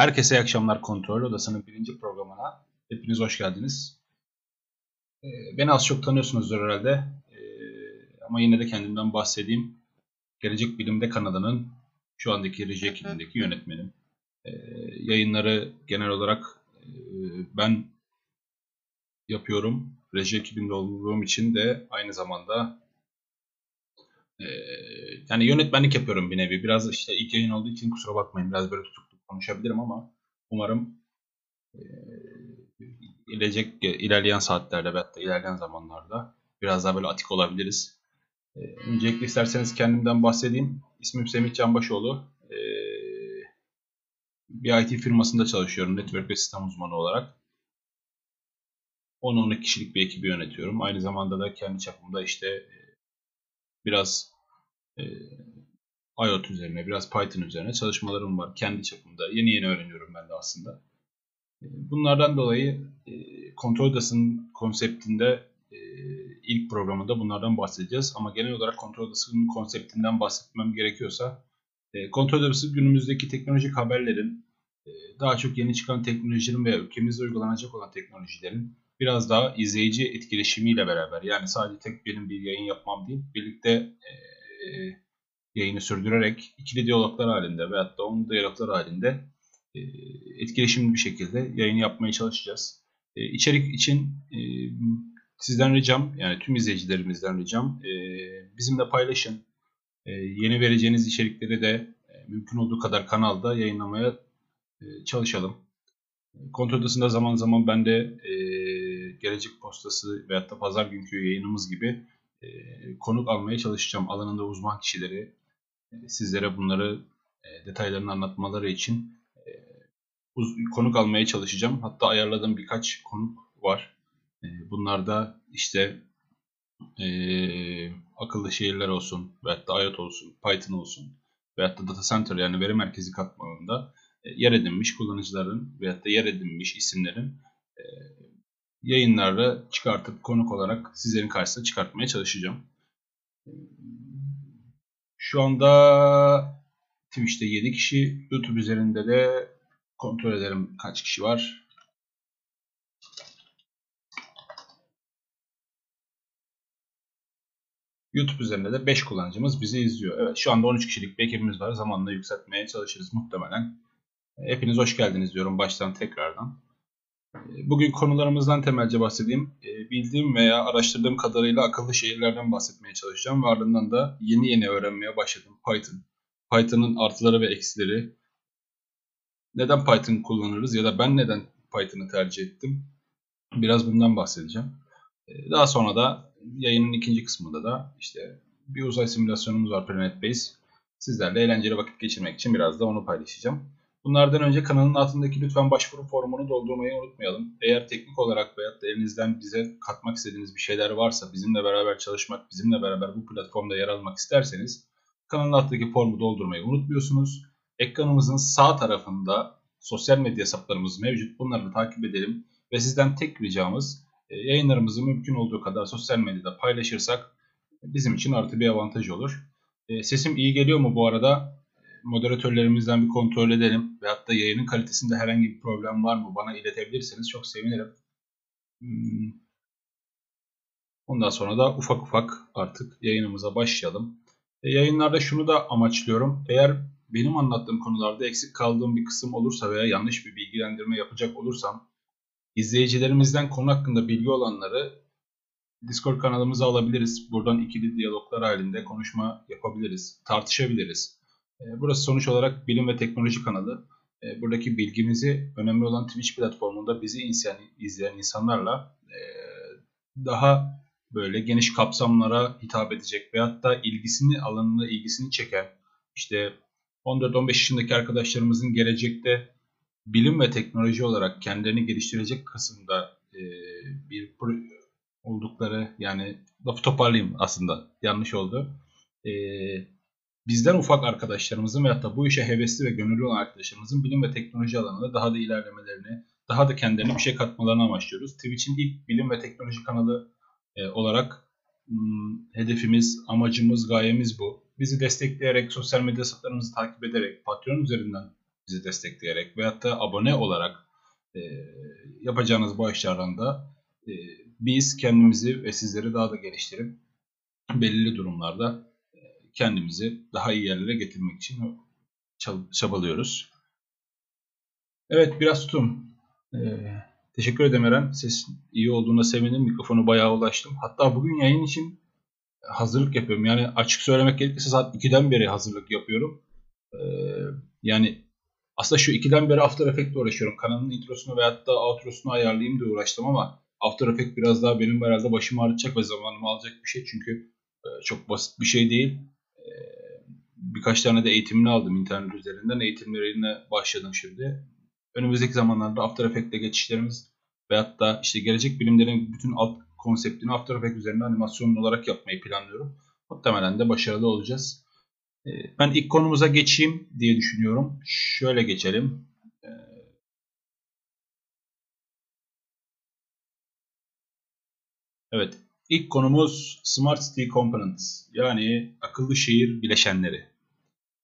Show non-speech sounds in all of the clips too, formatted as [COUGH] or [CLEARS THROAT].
Herkese iyi akşamlar Kontrol Odası'nın birinci programına. Hepiniz hoş geldiniz. Ee, beni az çok tanıyorsunuzdur herhalde. Ee, ama yine de kendimden bahsedeyim. Gelecek Bilim'de kanalının şu andaki reji ekibindeki yönetmenim. Ee, yayınları genel olarak e, ben yapıyorum. Reji ekibinde olduğum için de aynı zamanda e, yani yönetmenlik yapıyorum bir nevi. Biraz işte ilk yayın olduğu için kusura bakmayın. Biraz böyle tutuk konuşabilirim ama umarım e, gelecek ilerleyen saatlerde veyahut ilerleyen zamanlarda biraz daha böyle atik olabiliriz. E, öncelikle isterseniz kendimden bahsedeyim. İsmim Semih Canbaşoğlu. E, bir IT firmasında çalışıyorum. Network ve sistem uzmanı olarak. 10-12 kişilik bir ekibi yönetiyorum. Aynı zamanda da kendi çapımda işte biraz IoT üzerine, biraz Python üzerine çalışmalarım var. Kendi çapımda. Yeni yeni öğreniyorum ben de aslında. E, bunlardan dolayı e, kontrol odasının konseptinde e, ilk programında bunlardan bahsedeceğiz. Ama genel olarak kontrol odasının konseptinden bahsetmem gerekiyorsa kontrol odası günümüzdeki teknolojik haberlerin daha çok yeni çıkan teknolojilerin veya ülkemizde uygulanacak olan teknolojilerin biraz daha izleyici etkileşimiyle beraber yani sadece tek benim bir yayın yapmam değil birlikte yayını sürdürerek ikili diyaloglar halinde veyahut da onun diyaloglar halinde e, etkileşimli bir şekilde yayın yapmaya çalışacağız. E, içerik için e, sizden ricam, yani tüm izleyicilerimizden ricam e, bizimle paylaşın. E, yeni vereceğiniz içerikleri de e, mümkün olduğu kadar kanalda yayınlamaya e, çalışalım. Kontrol odasında zaman zaman ben de e, gelecek postası veyahut da pazar günkü yayınımız gibi e, konuk almaya çalışacağım. Alanında uzman kişileri, sizlere bunları e, detaylarını anlatmaları için e, konuk almaya çalışacağım. Hatta ayarladığım birkaç konuk var. E, bunlar da işte e, akıllı şehirler olsun, veyahut da IoT olsun, Python olsun veyahut da data center yani veri merkezi katmanında yer edinmiş kullanıcıların veyahut da yer edinmiş isimlerin e, yayınlarda çıkartıp konuk olarak sizlerin karşısına çıkartmaya çalışacağım. Şu anda Twitch'te 7 kişi, YouTube üzerinde de kontrol edelim kaç kişi var. YouTube üzerinde de 5 kullanıcımız bizi izliyor. Evet şu anda 13 kişilik bir ekibimiz var. Zamanla yükseltmeye çalışırız muhtemelen. Hepiniz hoş geldiniz diyorum baştan tekrardan. Bugün konularımızdan temelce bahsedeyim. Ee, bildiğim veya araştırdığım kadarıyla akıllı şehirlerden bahsetmeye çalışacağım. Ve ardından da yeni yeni öğrenmeye başladım Python. Python'ın artıları ve eksileri. Neden Python kullanırız ya da ben neden Python'ı tercih ettim? Biraz bundan bahsedeceğim. Ee, daha sonra da yayının ikinci kısmında da işte bir uzay simülasyonumuz var Planet Base. Sizlerle eğlenceli vakit geçirmek için biraz da onu paylaşacağım. Bunlardan önce kanalın altındaki lütfen başvuru formunu doldurmayı unutmayalım. Eğer teknik olarak veya da elinizden bize katmak istediğiniz bir şeyler varsa, bizimle beraber çalışmak, bizimle beraber bu platformda yer almak isterseniz kanalın altındaki formu doldurmayı unutmuyorsunuz. Ekranımızın sağ tarafında sosyal medya hesaplarımız mevcut. Bunları da takip edelim ve sizden tek ricamız e, yayınlarımızı mümkün olduğu kadar sosyal medyada paylaşırsak bizim için artı bir avantaj olur. E, sesim iyi geliyor mu bu arada? Moderatörlerimizden bir kontrol edelim. Ve hatta yayının kalitesinde herhangi bir problem var mı bana iletebilirseniz çok sevinirim. Hmm. Ondan sonra da ufak ufak artık yayınımıza başlayalım. E, yayınlarda şunu da amaçlıyorum. Eğer benim anlattığım konularda eksik kaldığım bir kısım olursa veya yanlış bir bilgilendirme yapacak olursam izleyicilerimizden konu hakkında bilgi olanları Discord kanalımıza alabiliriz. Buradan ikili diyaloglar halinde konuşma yapabiliriz, tartışabiliriz. Ee, burası sonuç olarak bilim ve teknoloji kanalı. Ee, buradaki bilgimizi önemli olan Twitch platformunda bizi izleyen, insanlarla e, daha böyle geniş kapsamlara hitap edecek veyahut da ilgisini alanına ilgisini çeken işte 14-15 yaşındaki arkadaşlarımızın gelecekte bilim ve teknoloji olarak kendilerini geliştirecek kısımda e, bir oldukları yani lafı toparlayayım aslında yanlış oldu. E, bizden ufak arkadaşlarımızın veyahut da bu işe hevesli ve gönüllü olan arkadaşlarımızın bilim ve teknoloji alanında daha da ilerlemelerini, daha da kendilerine bir şey katmalarını amaçlıyoruz. Twitch'in ilk bilim ve teknoloji kanalı e, olarak hmm, hedefimiz, amacımız, gayemiz bu. Bizi destekleyerek, sosyal medya hesaplarımızı takip ederek, Patreon üzerinden bizi destekleyerek veyahut da abone olarak e, yapacağınız bağışlardan da e, biz kendimizi ve sizleri daha da geliştirip belirli durumlarda kendimizi daha iyi yerlere getirmek için çabalıyoruz. Evet biraz tutum. Ee, teşekkür ederim Eren. Ses iyi olduğuna sevindim. Mikrofonu bayağı ulaştım. Hatta bugün yayın için hazırlık yapıyorum. Yani açık söylemek gerekirse saat 2'den beri hazırlık yapıyorum. Ee, yani aslında şu 2'den beri After Effect'le uğraşıyorum. Kanalın introsunu veyahut da outrosunu ayarlayayım diye uğraştım ama After Effects biraz daha benim herhalde başımı ağrıtacak ve zamanımı alacak bir şey. Çünkü e, çok basit bir şey değil. Birkaç tane de eğitimini aldım internet üzerinden. Eğitimlerine başladım şimdi. Önümüzdeki zamanlarda After Effects'le geçişlerimiz veyahut da işte gelecek bilimlerin bütün alt konseptini After Effects üzerinde animasyon olarak yapmayı planlıyorum. Muhtemelen de başarılı olacağız. E, ben ilk konumuza geçeyim diye düşünüyorum. Şöyle geçelim. Evet, ilk konumuz Smart City Components yani akıllı şehir bileşenleri.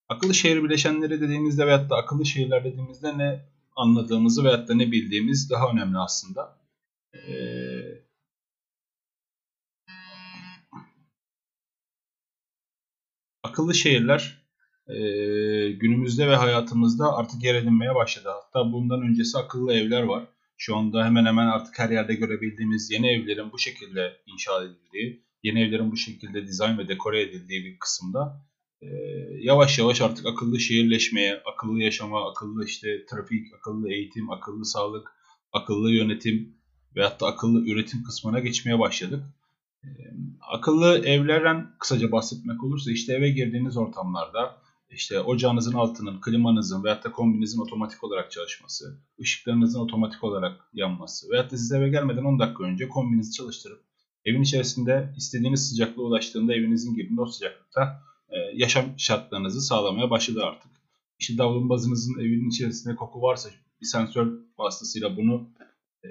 Akıllı şehir bileşenleri dediğimizde veyahut da akıllı şehirler dediğimizde ne anladığımızı veyahut da ne bildiğimiz daha önemli aslında. Ee, akıllı şehirler e, günümüzde ve hayatımızda artık yer edinmeye başladı. Hatta bundan öncesi akıllı evler var şu anda hemen hemen artık her yerde görebildiğimiz yeni evlerin bu şekilde inşa edildiği, yeni evlerin bu şekilde dizayn ve dekore edildiği bir kısımda e, yavaş yavaş artık akıllı şehirleşmeye, akıllı yaşama, akıllı işte trafik, akıllı eğitim, akıllı sağlık, akıllı yönetim ve hatta akıllı üretim kısmına geçmeye başladık. E, akıllı evlerden kısaca bahsetmek olursa işte eve girdiğiniz ortamlarda işte ocağınızın altının, klimanızın veyahut da kombinizin otomatik olarak çalışması, ışıklarınızın otomatik olarak yanması veyahut da siz eve gelmeden 10 dakika önce kombinizi çalıştırıp evin içerisinde istediğiniz sıcaklığa ulaştığında evinizin girdiğinde o sıcaklıkta e, yaşam şartlarınızı sağlamaya başladı artık. İşte davlumbazınızın evin içerisinde koku varsa bir sensör vasıtasıyla bunu e,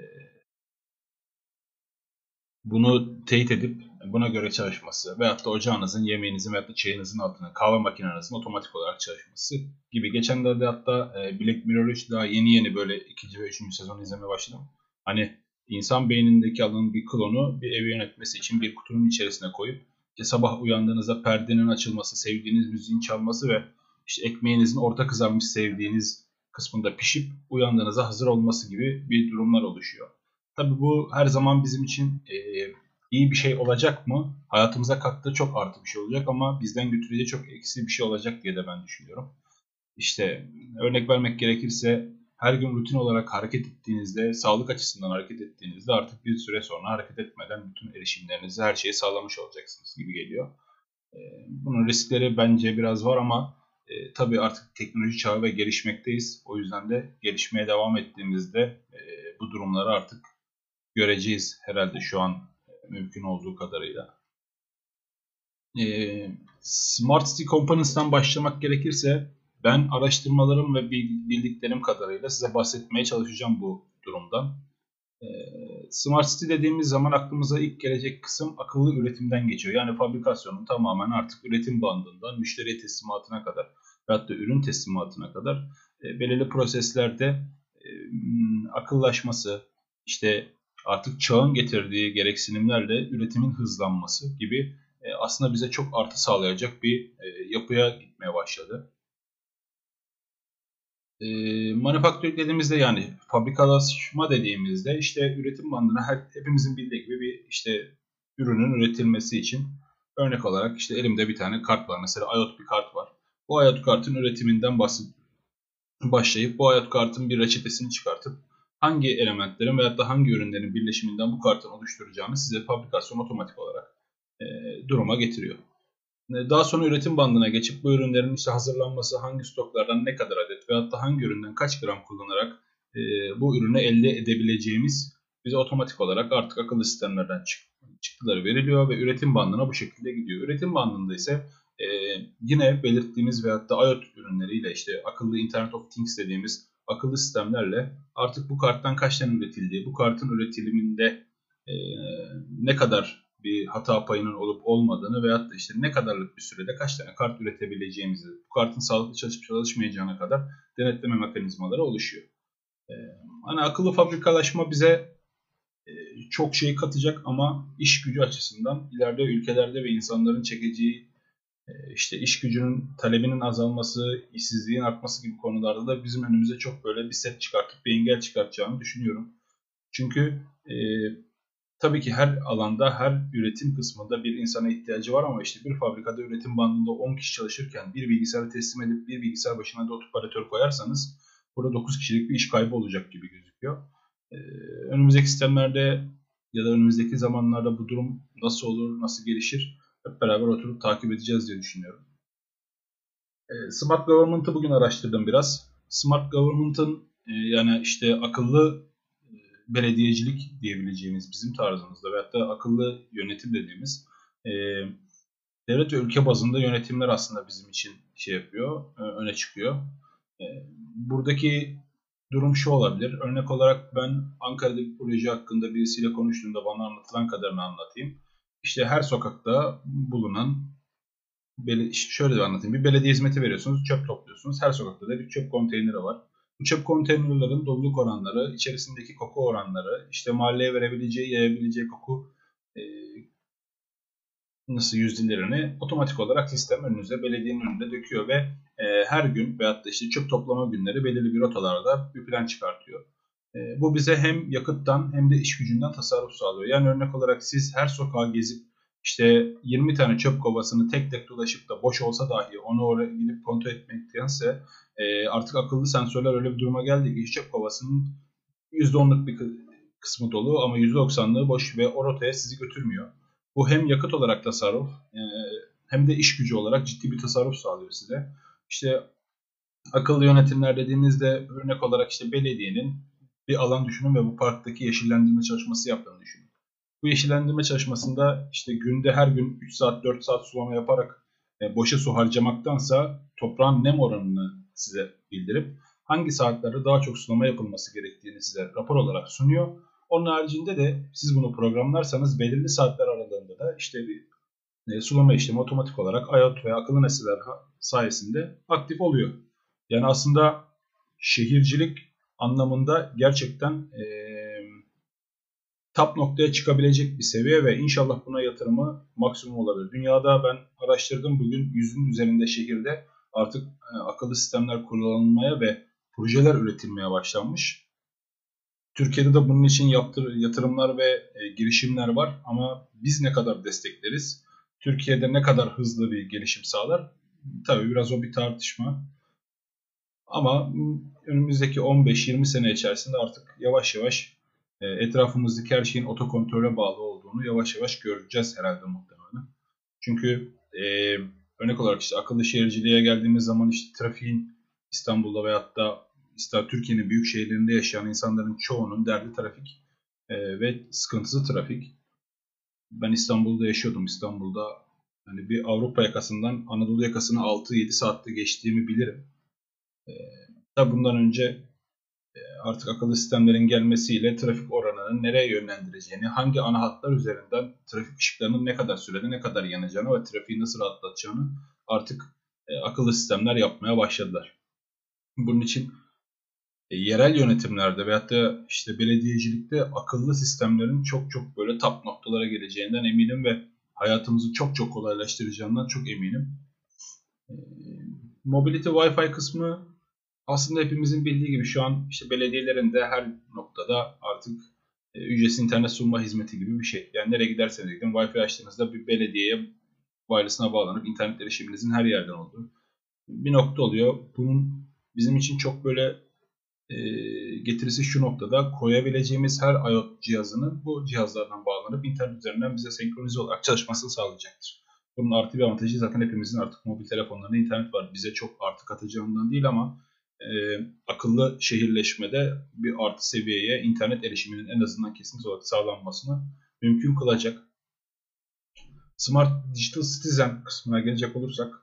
bunu teyit edip buna göre çalışması veyahut da ocağınızın, yemeğinizin veyahut da çayınızın altına kahve makinenizin otomatik olarak çalışması gibi. Geçenlerde hatta e, Black Mirror 3 daha yeni yeni böyle ikinci ve üçüncü sezon izlemeye başladım. Hani insan beynindeki alanın bir klonu bir evi yönetmesi için bir kutunun içerisine koyup sabah uyandığınızda perdenin açılması, sevdiğiniz müziğin çalması ve işte ekmeğinizin orta kızarmış sevdiğiniz kısmında pişip uyandığınızda hazır olması gibi bir durumlar oluşuyor. Tabi bu her zaman bizim için e, iyi bir şey olacak mı? Hayatımıza kattığı çok artı bir şey olacak ama bizden götüreceği çok eksi bir şey olacak diye de ben düşünüyorum. İşte örnek vermek gerekirse her gün rutin olarak hareket ettiğinizde, sağlık açısından hareket ettiğinizde artık bir süre sonra hareket etmeden bütün erişimlerinizi, her şeyi sağlamış olacaksınız gibi geliyor. Bunun riskleri bence biraz var ama e, tabii artık teknoloji çağı ve gelişmekteyiz. O yüzden de gelişmeye devam ettiğimizde e, bu durumları artık göreceğiz herhalde şu an mümkün olduğu kadarıyla. E, Smart City Components'tan başlamak gerekirse ben araştırmalarım ve bildiklerim kadarıyla size bahsetmeye çalışacağım bu durumdan. E, Smart City dediğimiz zaman aklımıza ilk gelecek kısım akıllı üretimden geçiyor. Yani fabrikasyonun tamamen artık üretim bandından müşteri teslimatına kadar ve hatta ürün teslimatına kadar e, belirli proseslerde e, akıllaşması, işte artık çağın getirdiği gereksinimlerle üretimin hızlanması gibi e, aslında bize çok artı sağlayacak bir yapıya gitmeye başladı. E, manufacturing dediğimizde yani fabrikalaşma dediğimizde işte üretim bandına her, hepimizin bildiği gibi bir işte ürünün üretilmesi için örnek olarak işte elimde bir tane kart var. Mesela IoT bir kart var. Bu IoT kartın üretiminden bahsedip başlayıp bu IoT kartın bir reçetesini çıkartıp hangi elementlerin veya da hangi ürünlerin birleşiminden bu kartın oluşturacağını size fabrikasyon otomatik olarak e, duruma getiriyor. E, daha sonra üretim bandına geçip bu ürünlerin işte hazırlanması hangi stoklardan ne kadar adet veya da hangi üründen kaç gram kullanarak e, bu ürünü elde edebileceğimiz bize otomatik olarak artık akıllı sistemlerden çık çıktıları veriliyor ve üretim bandına bu şekilde gidiyor. Üretim bandında ise e, yine belirttiğimiz veyahut da IoT ürünleriyle işte akıllı Internet of Things dediğimiz akıllı sistemlerle artık bu karttan kaç tane üretildiği, bu kartın üretiminde e, ne kadar bir hata payının olup olmadığını veyahut da işte ne kadarlık bir sürede kaç tane kart üretebileceğimizi, bu kartın sağlıklı çalışıp çalışmayacağına kadar denetleme mekanizmaları oluşuyor. Ee, hani akıllı fabrikalaşma bize e, çok şey katacak ama iş gücü açısından ileride ülkelerde ve insanların çekeceği e, işte iş gücünün talebinin azalması, işsizliğin artması gibi konularda da bizim önümüze çok böyle bir set çıkartıp bir engel çıkartacağını düşünüyorum. Çünkü e, tabii ki her alanda, her üretim kısmında bir insana ihtiyacı var ama işte bir fabrikada üretim bandında 10 kişi çalışırken bir bilgisayarı teslim edip bir bilgisayar başına da operatör koyarsanız burada 9 kişilik bir iş kaybı olacak gibi gözüküyor. Ee, önümüzdeki sistemlerde ya da önümüzdeki zamanlarda bu durum nasıl olur, nasıl gelişir hep beraber oturup takip edeceğiz diye düşünüyorum. Ee, Smart Government'ı bugün araştırdım biraz. Smart Government'ın e, yani işte akıllı belediyecilik diyebileceğimiz bizim tarzımızda veyahut da akıllı yönetim dediğimiz e, devlet ve ülke bazında yönetimler aslında bizim için şey yapıyor, öne çıkıyor. Buradaki durum şu olabilir. Örnek olarak ben Ankara'da bir proje hakkında birisiyle konuştuğumda bana anlatılan kadarını anlatayım. İşte her sokakta bulunan şöyle de anlatayım. Bir belediye hizmeti veriyorsunuz, çöp topluyorsunuz. Her sokakta da bir çöp konteyneri var. Çöp konteynerlerin doluluk oranları, içerisindeki koku oranları, işte mahalleye verebileceği, yayabileceği koku e, nasıl yüzdelerini otomatik olarak sistem önünüze, belediyenin önünde döküyor ve e, her gün veyahut da işte çöp toplama günleri belirli bir rotalarda bir plan çıkartıyor. E, bu bize hem yakıttan hem de iş gücünden tasarruf sağlıyor. Yani örnek olarak siz her sokağa gezip işte 20 tane çöp kovasını tek tek dolaşıp da boş olsa dahi onu oraya gidip kontrol etmektense e, artık akıllı sensörler öyle bir duruma geldi ki çöp kovasının %10'luk bir kısmı dolu ama %90'lığı boş ve o rotaya sizi götürmüyor. Bu hem yakıt olarak tasarruf e, hem de iş gücü olarak ciddi bir tasarruf sağlıyor size. İşte akıllı yönetimler dediğimizde örnek olarak işte belediyenin bir alan düşünün ve bu parktaki yeşillendirme çalışması yaptığını düşünün. Bu yeşillendirme çalışmasında işte günde her gün 3 saat 4 saat sulama yaparak e, boşa su harcamaktansa toprağın nem oranını size bildirip hangi saatlerde daha çok sulama yapılması gerektiğini size rapor olarak sunuyor. Onun haricinde de siz bunu programlarsanız belirli saatler aralığında da işte bir e, sulama işlemi otomatik olarak IoT veya akıllı nesneler sayesinde aktif oluyor. Yani aslında şehircilik anlamında gerçekten e, tap noktaya çıkabilecek bir seviye ve inşallah buna yatırımı maksimum olabilir. Dünyada ben araştırdım bugün yüzün üzerinde şehirde artık e, akıllı sistemler kullanılmaya ve projeler üretilmeye başlanmış. Türkiye'de de bunun için yaptır, yatırımlar ve e, girişimler var ama biz ne kadar destekleriz? Türkiye'de ne kadar hızlı bir gelişim sağlar? Tabii biraz o bir tartışma. Ama önümüzdeki 15-20 sene içerisinde artık yavaş yavaş e, etrafımızdaki her şeyin otokontrole bağlı olduğunu yavaş yavaş göreceğiz herhalde muhtemelen. Çünkü e, örnek olarak işte akıllı şehirciliğe geldiğimiz zaman işte trafiğin İstanbul'da veyahut da İster Türkiye'nin büyük şehirlerinde yaşayan insanların çoğunun derdi trafik e, ve sıkıntısı trafik. Ben İstanbul'da yaşıyordum. İstanbul'da hani bir Avrupa yakasından Anadolu yakasını 6-7 saatte geçtiğimi bilirim. E, tabi bundan önce artık akıllı sistemlerin gelmesiyle trafik oranının nereye yönlendireceğini, hangi ana hatlar üzerinden trafik ışıklarının ne kadar sürede ne kadar yanacağını ve trafiği nasıl rahatlatacağını artık e, akıllı sistemler yapmaya başladılar. Bunun için e, yerel yönetimlerde veyahut da işte belediyecilikte akıllı sistemlerin çok çok böyle tap noktalara geleceğinden eminim ve hayatımızı çok çok kolaylaştıracağından çok eminim. E, mobility Wi-Fi kısmı aslında hepimizin bildiği gibi şu an işte belediyelerin de her noktada artık e, ücretsiz internet sunma hizmeti gibi bir şey. Yani nereye giderseniz gidin Wi-Fi açtığınızda bir belediyeye wireless'ına bağlanıp internet erişiminizin her yerden olduğu bir nokta oluyor. Bunun bizim için çok böyle e, getirisi şu noktada koyabileceğimiz her IoT cihazının bu cihazlardan bağlanıp internet üzerinden bize senkronize olarak çalışmasını sağlayacaktır. Bunun artı bir avantajı zaten hepimizin artık mobil telefonlarında internet var. Bize çok artı katacağından değil ama e, akıllı şehirleşmede bir artı seviyeye internet erişiminin en azından kesinlikle olarak sağlanmasını mümkün kılacak. Smart Digital Citizen kısmına gelecek olursak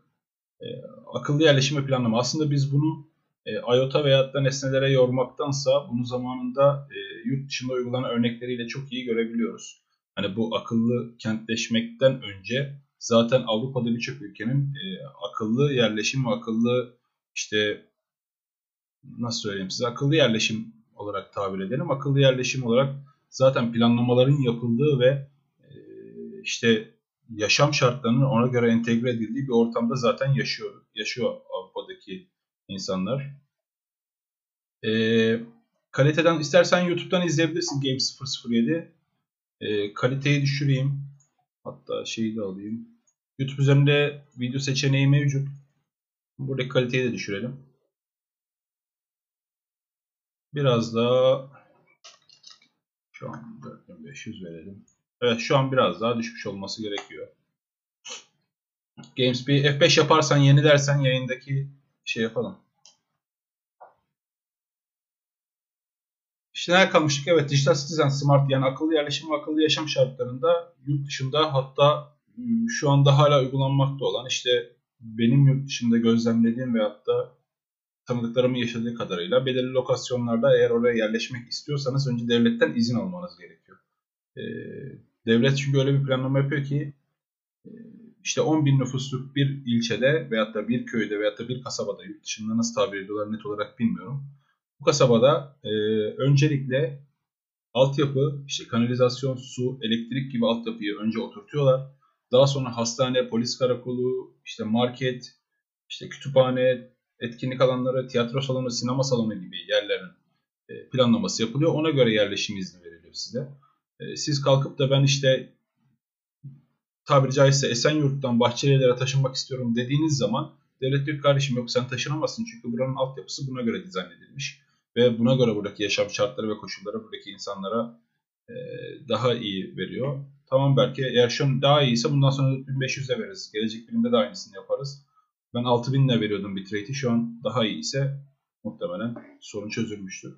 e, akıllı yerleşim planlama. Aslında biz bunu e, IOTA veyahut da nesnelere yormaktansa bunu zamanında e, yurt dışında uygulanan örnekleriyle çok iyi görebiliyoruz. Hani bu akıllı kentleşmekten önce zaten Avrupa'da birçok ülkenin e, akıllı yerleşim ve akıllı işte nasıl söyleyeyim size akıllı yerleşim olarak tabir edelim. Akıllı yerleşim olarak zaten planlamaların yapıldığı ve e, işte yaşam şartlarının ona göre entegre edildiği bir ortamda zaten yaşıyor yaşıyor Avrupa'daki insanlar. E, kaliteden istersen YouTube'dan izleyebilirsin Game 007. E, kaliteyi düşüreyim. Hatta şeyi de alayım. YouTube üzerinde video seçeneği mevcut. Buradaki kaliteyi de düşürelim. Biraz daha şu an 4500 verelim. Evet şu an biraz daha düşmüş olması gerekiyor. Games bir F5 yaparsan yeni dersen yayındaki şey yapalım. İşte nerede kalmıştık? Evet Digital Citizen Smart yani akıllı yerleşim ve akıllı yaşam şartlarında yurt dışında hatta ıı, şu anda hala uygulanmakta olan işte benim yurt dışında gözlemlediğim ve hatta tanıdıklarımın yaşadığı kadarıyla belirli lokasyonlarda eğer oraya yerleşmek istiyorsanız önce devletten izin almanız gerekiyor. Ee, devlet çünkü öyle bir planlama yapıyor ki e, işte 10 bin nüfusluk bir ilçede veyahut da bir köyde veyahut da bir kasabada yurt dışında nasıl tabir ediyorlar net olarak bilmiyorum. Bu kasabada e, öncelikle altyapı, işte kanalizasyon, su, elektrik gibi altyapıyı önce oturtuyorlar. Daha sonra hastane, polis karakolu, işte market, işte kütüphane, etkinlik alanları, tiyatro salonu, sinema salonu gibi yerlerin e, planlaması yapılıyor. Ona göre yerleşim izni veriliyor size. E, siz kalkıp da ben işte tabiri caizse Esenyurt'tan Bahçelievler'e taşınmak istiyorum dediğiniz zaman devlet diyor kardeşim yok sen taşınamazsın çünkü buranın altyapısı buna göre dizayn edilmiş. Ve buna göre buradaki yaşam şartları ve koşulları buradaki insanlara e, daha iyi veriyor. Tamam belki eğer şu an daha iyiyse bundan sonra 1500'e veririz. Gelecek bilimde de aynısını yaparız. Ben 6000 ile veriyordum bitrate'i. Şu an daha iyi ise muhtemelen sorun çözülmüştür.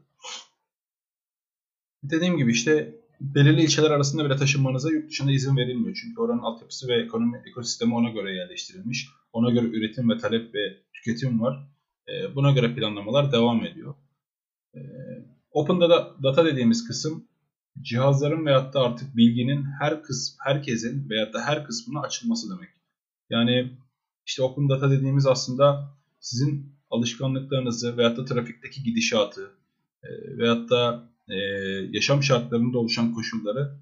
Dediğim gibi işte belirli ilçeler arasında bile taşınmanıza yurt dışında izin verilmiyor. Çünkü oranın altyapısı ve ekonomi ekosistemi ona göre yerleştirilmiş. Ona göre üretim ve talep ve tüketim var. Ee, buna göre planlamalar devam ediyor. Ee, Open Data dediğimiz kısım cihazların veyahut da artık bilginin her kısm, herkesin veyahut da her kısmına açılması demek. Yani işte Open Data dediğimiz aslında sizin alışkanlıklarınızı veyahut da trafikteki gidişatı e, veyahut da e, yaşam şartlarında oluşan koşulları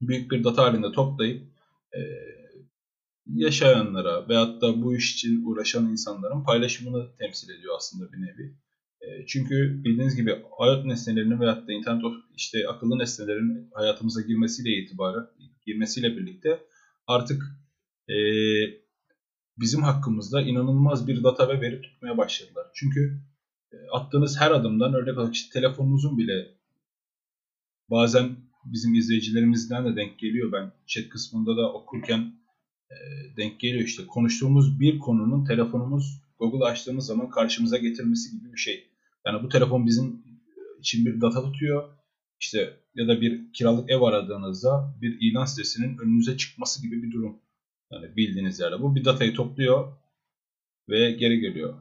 büyük bir data halinde toplayıp e, yaşayanlara veyahut da bu iş için uğraşan insanların paylaşımını temsil ediyor aslında bir nevi. E, çünkü bildiğiniz gibi hayat nesnelerinin veyahut da internet of, işte akıllı nesnelerin hayatımıza girmesiyle itibaren girmesiyle birlikte artık bizim hakkımızda inanılmaz bir data ve veri tutmaya başladılar. Çünkü e, attığınız her adımdan örnek olarak işte telefonunuzun bile bazen bizim izleyicilerimizden de denk geliyor. Ben chat kısmında da okurken e, denk geliyor işte konuştuğumuz bir konunun telefonumuz Google açtığımız zaman karşımıza getirmesi gibi bir şey. Yani bu telefon bizim için bir data tutuyor. İşte ya da bir kiralık ev aradığınızda bir ilan sitesinin önünüze çıkması gibi bir durum. Yani bildiğiniz yerde. Bu bir datayı topluyor ve geri geliyor.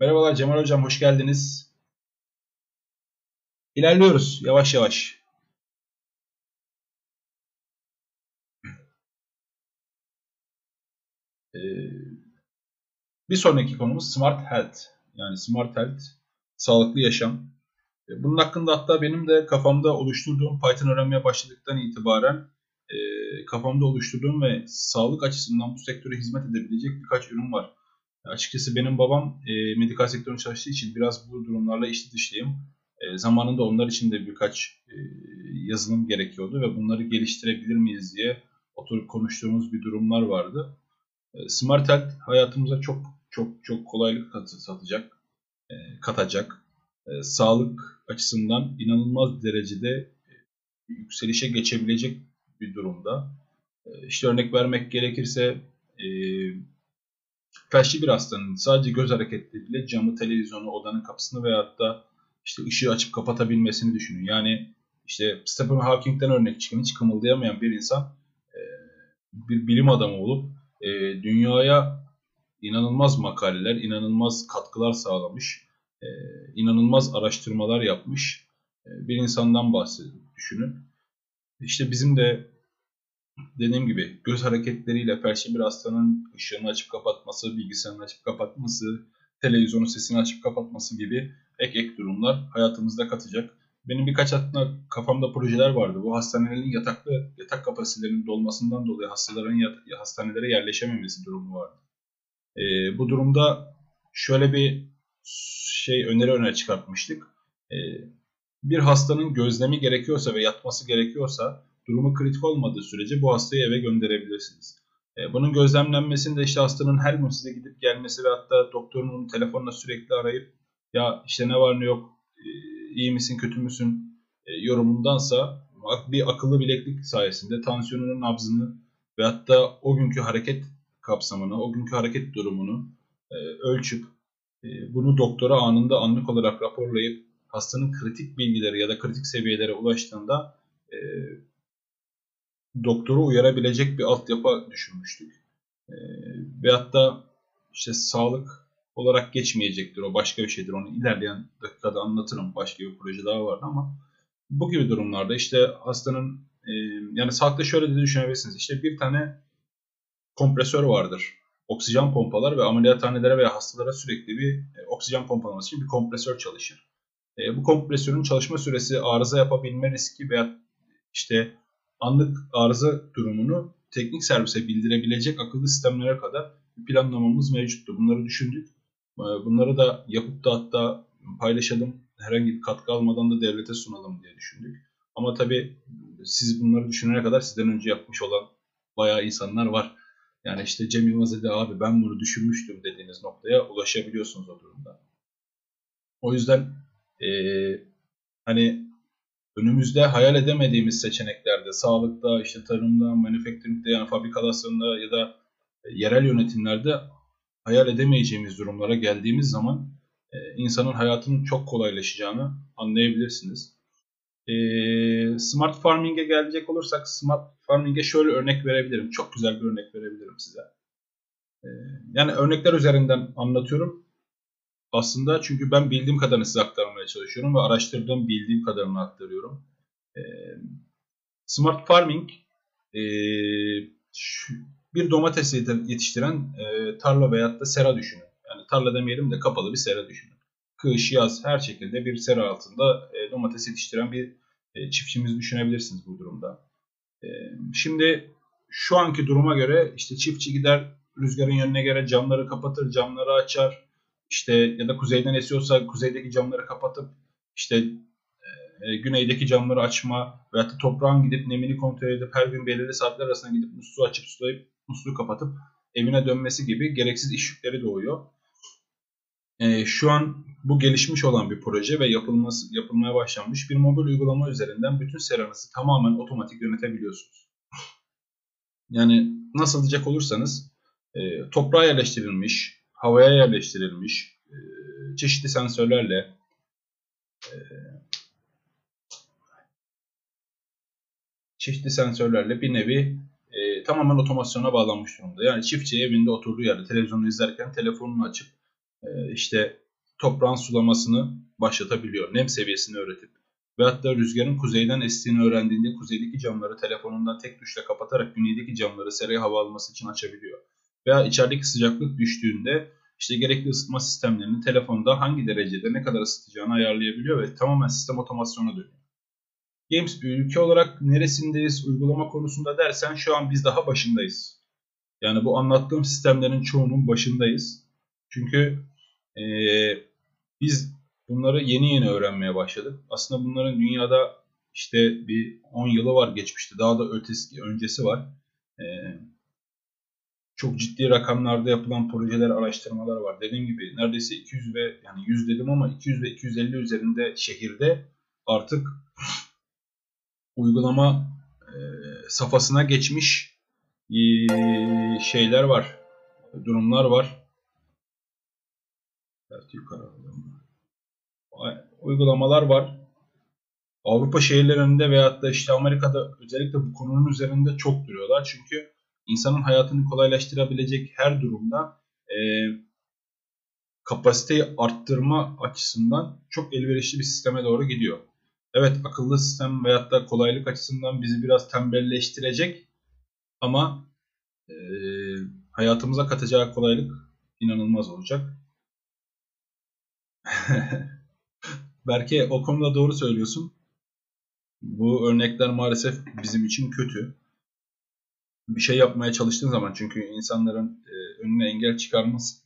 Merhabalar Cemal Hocam, hoş geldiniz. İlerliyoruz yavaş yavaş. [CLEARS THROAT] Ee, bir sonraki konumuz Smart Health. Yani Smart Health, sağlıklı yaşam. Ee, bunun hakkında hatta benim de kafamda oluşturduğum Python öğrenmeye başladıktan itibaren kafamda oluşturduğum ve sağlık açısından bu sektöre hizmet edebilecek birkaç ürün var. Açıkçası benim babam e, medikal sektöründe çalıştığı için biraz bu durumlarla içli dışlıyım. E, zamanında onlar için de birkaç e, yazılım gerekiyordu ve bunları geliştirebilir miyiz diye oturup konuştuğumuz bir durumlar vardı. E, Smart Health hayatımıza çok çok çok kolaylık satacak, e, katacak. E, sağlık açısından inanılmaz derecede e, yükselişe geçebilecek bir durumda. Ee, işte örnek vermek gerekirse e, felçli bir hastanın sadece göz hareketleriyle camı, televizyonu, odanın kapısını veyahut da işte ışığı açıp kapatabilmesini düşünün. Yani işte Stephen Hawking'den örnek çıkan hiç kımıldayamayan bir insan e, bir bilim adamı olup e, dünyaya inanılmaz makaleler, inanılmaz katkılar sağlamış, e, inanılmaz araştırmalar yapmış bir insandan bahsedin, düşünün. İşte bizim de dediğim gibi göz hareketleriyle bir hastanın ışığını açıp kapatması, bilgisayarını açıp kapatması, televizyonun sesini açıp kapatması gibi ek ek durumlar hayatımızda katacak. Benim birkaç hatta kafamda projeler vardı. Bu hastanelerin yataklı yatak kapasitelerinin dolmasından dolayı hastaların hastanelere yerleşememesi durumu vardı. Ee, bu durumda şöyle bir şey öneri öne çıkartmıştık. Ee, bir hastanın gözlemi gerekiyorsa ve yatması gerekiyorsa durumu kritik olmadığı sürece bu hastayı eve gönderebilirsiniz. E, bunun gözlemlenmesinde işte hastanın her gün size gidip gelmesi ve hatta doktorun onu telefonla sürekli arayıp ya işte ne var ne yok e, iyi misin kötü müsün e, yorumundansa bir akıllı bileklik sayesinde tansiyonunun nabzını ve hatta o günkü hareket kapsamını, o günkü hareket durumunu ölçüp bunu doktora anında anlık olarak raporlayıp hastanın kritik bilgileri ya da kritik seviyelere ulaştığında doktoru uyarabilecek bir altyapı düşünmüştük. E, ve hatta işte sağlık olarak geçmeyecektir. O başka bir şeydir. Onu ilerleyen dakikada anlatırım. Başka bir proje daha vardı ama bu gibi durumlarda işte hastanın e, yani sağlıkta şöyle de düşünebilirsiniz. İşte bir tane kompresör vardır. Oksijen pompalar ve ameliyathanelere veya hastalara sürekli bir e, oksijen pompalaması için bir kompresör çalışır. E, bu kompresörün çalışma süresi arıza yapabilme riski veya işte anlık arıza durumunu teknik servise bildirebilecek akıllı sistemlere kadar planlamamız mevcuttu. Bunları düşündük. Ee, bunları da yapıp da hatta paylaşalım, herhangi bir katkı almadan da devlete sunalım diye düşündük. Ama tabii siz bunları düşünene kadar sizden önce yapmış olan bayağı insanlar var. Yani işte Cem Yılmaz dedi abi ben bunu düşünmüştüm dediğiniz noktaya ulaşabiliyorsunuz o durumda. O yüzden ee, hani önümüzde hayal edemediğimiz seçeneklerde, sağlıkta, işte tarımda, manufacturing'de yani fabrikasyonda ya da e, yerel yönetimlerde hayal edemeyeceğimiz durumlara geldiğimiz zaman e, insanın hayatının çok kolaylaşacağını anlayabilirsiniz. E, smart farming'e gelecek olursak smart farming'e şöyle örnek verebilirim. Çok güzel bir örnek verebilirim size. E, yani örnekler üzerinden anlatıyorum. Aslında çünkü ben bildiğim kadarını size aktarmaya çalışıyorum ve araştırdığım bildiğim kadarını aktarıyorum. Smart farming bir domates yetiştiren tarla veyahut da sera düşünün. Yani tarla demeyelim de kapalı bir sera düşünün. Kış, yaz her şekilde bir sera altında domates yetiştiren bir çiftçimiz düşünebilirsiniz bu durumda. Şimdi şu anki duruma göre işte çiftçi gider rüzgarın yönüne göre camları kapatır, camları açar, işte ya da kuzeyden esiyorsa kuzeydeki camları kapatıp işte e, güneydeki camları açma veya da toprağın gidip nemini kontrol edip her gün belirli saatler arasında gidip musluğu açıp sulayıp musluğu kapatıp evine dönmesi gibi gereksiz iş yükleri doğuyor. E, şu an bu gelişmiş olan bir proje ve yapılması yapılmaya başlanmış bir mobil uygulama üzerinden bütün seranızı tamamen otomatik yönetebiliyorsunuz. Yani nasıl diyecek olursanız e, toprağa yerleştirilmiş, havaya yerleştirilmiş e, çeşitli sensörlerle e, çeşitli sensörlerle bir nevi e, tamamen otomasyona bağlanmış durumda. Yani çiftçi evinde oturduğu yerde televizyonu izlerken telefonunu açıp e, işte toprağın sulamasını başlatabiliyor. Nem seviyesini öğretip ve hatta rüzgarın kuzeyden estiğini öğrendiğinde kuzeydeki camları telefonundan tek tuşla kapatarak güneydeki camları seraya hava alması için açabiliyor veya içerideki sıcaklık düştüğünde işte gerekli ısıtma sistemlerini telefonda hangi derecede ne kadar ısıtacağını ayarlayabiliyor ve tamamen sistem otomasyona dönüyor. Games bir ülke olarak neresindeyiz uygulama konusunda dersen şu an biz daha başındayız. Yani bu anlattığım sistemlerin çoğunun başındayız. Çünkü ee, biz bunları yeni yeni öğrenmeye başladık. Aslında bunların dünyada işte bir 10 yılı var geçmişti. Daha da ötesi, öncesi var. Ee, çok ciddi rakamlarda yapılan projeler, araştırmalar var. Dediğim gibi neredeyse 200 ve yani 100 dedim ama 200 ve 250 üzerinde şehirde artık uygulama e, safhasına geçmiş e, şeyler var, durumlar var. Evet, yukarı uygulamalar var. Avrupa şehirlerinde veyahut da işte Amerika'da özellikle bu konunun üzerinde çok duruyorlar. Çünkü insanın hayatını kolaylaştırabilecek her durumda e, kapasiteyi arttırma açısından çok elverişli bir sisteme doğru gidiyor. Evet akıllı sistem veyahut da kolaylık açısından bizi biraz tembelleştirecek Ama e, hayatımıza katacağı kolaylık inanılmaz olacak. [LAUGHS] Belki o konuda doğru söylüyorsun. Bu örnekler maalesef bizim için kötü. Bir şey yapmaya çalıştığın zaman çünkü insanların e, önüne engel çıkarması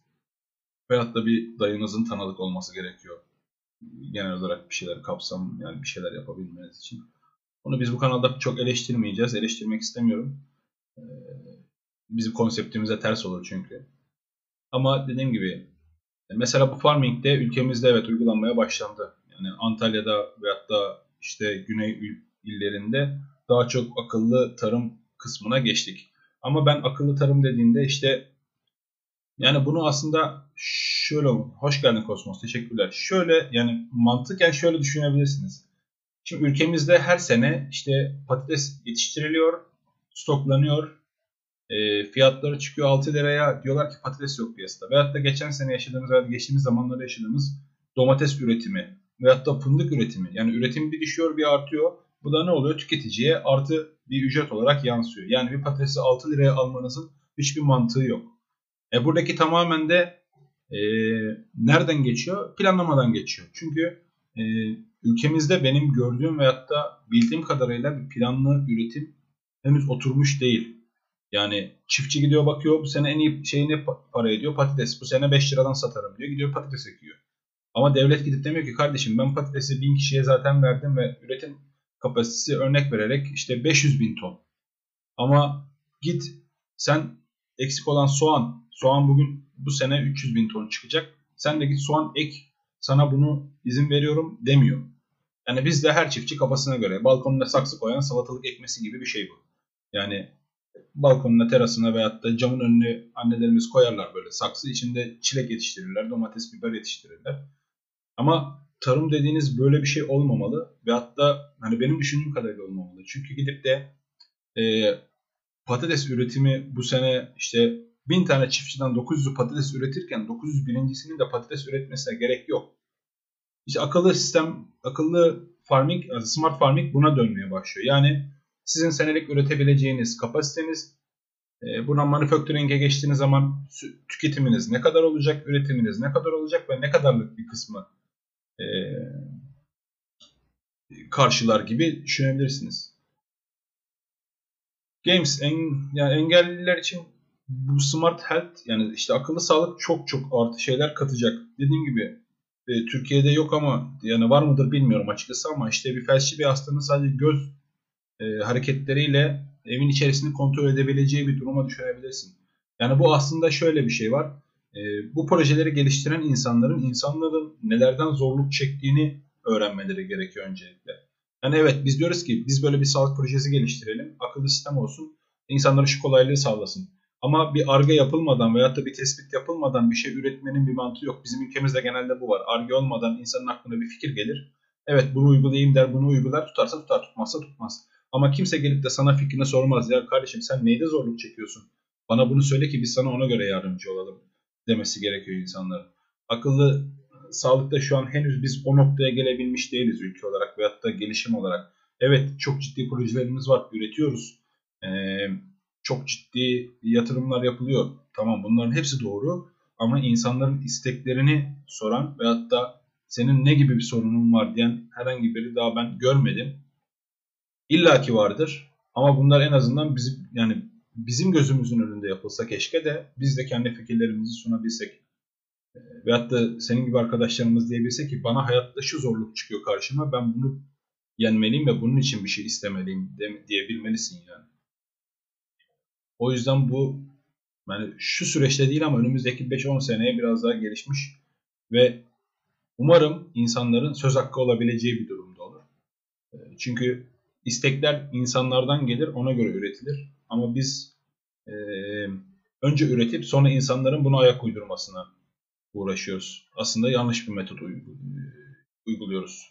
veyahut da bir dayınızın tanıdık olması gerekiyor. Genel olarak bir şeyler kapsam yani bir şeyler yapabilmeniz için. Onu biz bu kanalda çok eleştirmeyeceğiz. Eleştirmek istemiyorum. Ee, bizim konseptimize ters olur çünkü. Ama dediğim gibi mesela bu farming de ülkemizde evet uygulanmaya başlandı. Yani Antalya'da veyahut da işte güney illerinde daha çok akıllı tarım kısmına geçtik. Ama ben akıllı tarım dediğinde işte yani bunu aslında şöyle hoş geldin Kosmos teşekkürler. Şöyle yani mantıken şöyle düşünebilirsiniz. Şimdi ülkemizde her sene işte patates yetiştiriliyor, stoklanıyor, e, fiyatları çıkıyor 6 liraya diyorlar ki patates yok piyasada. Veyahut da geçen sene yaşadığımız veya geçtiğimiz zamanlarda yaşadığımız domates üretimi veyahut da fındık üretimi. Yani üretim bir düşüyor bir artıyor. Bu da ne oluyor? Tüketiciye artı bir ücret olarak yansıyor. Yani bir patatesi 6 liraya almanızın hiçbir mantığı yok. E buradaki tamamen de e, nereden geçiyor? Planlamadan geçiyor. Çünkü e, ülkemizde benim gördüğüm veyahut da bildiğim kadarıyla bir planlı üretim henüz oturmuş değil. Yani çiftçi gidiyor bakıyor bu sene en iyi şey ne para ediyor? Patates. Bu sene 5 liradan satarım diyor. Gidiyor patates ekiyor. Ama devlet gidip demiyor ki kardeşim ben patatesi 1000 kişiye zaten verdim ve üretim kapasitesi örnek vererek işte 500 bin ton. Ama git sen eksik olan soğan. Soğan bugün bu sene 300 bin ton çıkacak. Sen de git soğan ek sana bunu izin veriyorum demiyor. Yani bizde her çiftçi kafasına göre balkonuna saksı koyan salatalık ekmesi gibi bir şey bu. Yani balkonuna, terasına veyahut da camın önüne annelerimiz koyarlar böyle saksı. içinde çilek yetiştirirler, domates, biber yetiştirirler. Ama tarım dediğiniz böyle bir şey olmamalı ve hatta hani benim düşündüğüm kadarıyla olmamalı. Çünkü gidip de e, patates üretimi bu sene işte 1000 tane çiftçiden 900'ü patates üretirken 901.sinin de patates üretmesine gerek yok. İşte akıllı sistem, akıllı farming, smart farming buna dönmeye başlıyor. Yani sizin senelik üretebileceğiniz kapasiteniz, e, buna manufacturing'e geçtiğiniz zaman tüketiminiz ne kadar olacak, üretiminiz ne kadar olacak ve ne kadarlık bir kısmı e, karşılar gibi düşünebilirsiniz. Games en, yani engelliler için bu smart health yani işte akıllı sağlık çok çok artı şeyler katacak. Dediğim gibi e, Türkiye'de yok ama yani var mıdır bilmiyorum açıkçası ama işte bir felçli bir hastanın sadece göz e, hareketleriyle evin içerisini kontrol edebileceği bir duruma düşürebilirsin. Yani bu aslında şöyle bir şey var. E, bu projeleri geliştiren insanların insanların nelerden zorluk çektiğini öğrenmeleri gerekiyor öncelikle. Yani evet biz diyoruz ki biz böyle bir sağlık projesi geliştirelim, akıllı sistem olsun, insanlara şu kolaylığı sağlasın. Ama bir arge yapılmadan veyahut da bir tespit yapılmadan bir şey üretmenin bir mantığı yok. Bizim ülkemizde genelde bu var. Arge olmadan insanın aklına bir fikir gelir. Evet bunu uygulayayım der, bunu uygular, tutarsa tutar, tutmazsa tutmaz. Ama kimse gelip de sana fikrini sormaz. Ya kardeşim sen neyde zorluk çekiyorsun? Bana bunu söyle ki biz sana ona göre yardımcı olalım demesi gerekiyor insanların. Akıllı sağlıkta şu an henüz biz o noktaya gelebilmiş değiliz ülke olarak veyahut da gelişim olarak. Evet çok ciddi projelerimiz var, üretiyoruz. Ee, çok ciddi yatırımlar yapılıyor. Tamam bunların hepsi doğru ama insanların isteklerini soran veyahut da senin ne gibi bir sorunun var diyen herhangi biri daha ben görmedim. İlla ki vardır ama bunlar en azından bizim yani bizim gözümüzün önünde yapılsa keşke de biz de kendi fikirlerimizi sunabilsek. Ee, veyahut da senin gibi arkadaşlarımız diyebilse ki bana hayatta şu zorluk çıkıyor karşıma ben bunu yenmeliyim ve bunun için bir şey istemeliyim diyebilmelisin yani. O yüzden bu yani şu süreçte değil ama önümüzdeki 5-10 seneye biraz daha gelişmiş ve umarım insanların söz hakkı olabileceği bir durumda olur. Ee, çünkü istekler insanlardan gelir ona göre üretilir. Ama biz e, önce üretip sonra insanların buna ayak uydurmasına uğraşıyoruz. Aslında yanlış bir metot uyguluyoruz.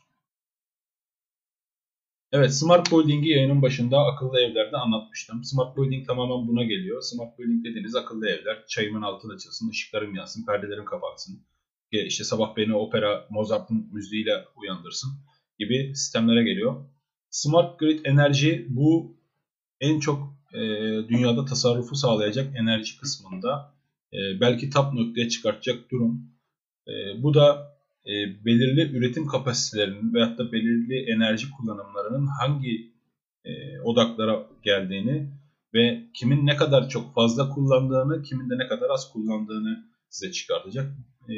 Evet, Smart Building'i yayının başında akıllı evlerde anlatmıştım. Smart Building tamamen buna geliyor. Smart Building dediğiniz akıllı evler. Çayımın altı açılsın, ışıklarım yansın, perdelerim kapansın. İşte sabah beni opera, Mozart'ın müziğiyle uyandırsın gibi sistemlere geliyor. Smart Grid enerji bu en çok e, dünyada tasarrufu sağlayacak enerji kısmında e, belki tap noktaya çıkartacak durum. E, bu da e, belirli üretim kapasitelerinin veyahut da belirli enerji kullanımlarının hangi e, odaklara geldiğini ve kimin ne kadar çok fazla kullandığını, kimin de ne kadar az kullandığını size çıkartacak. E,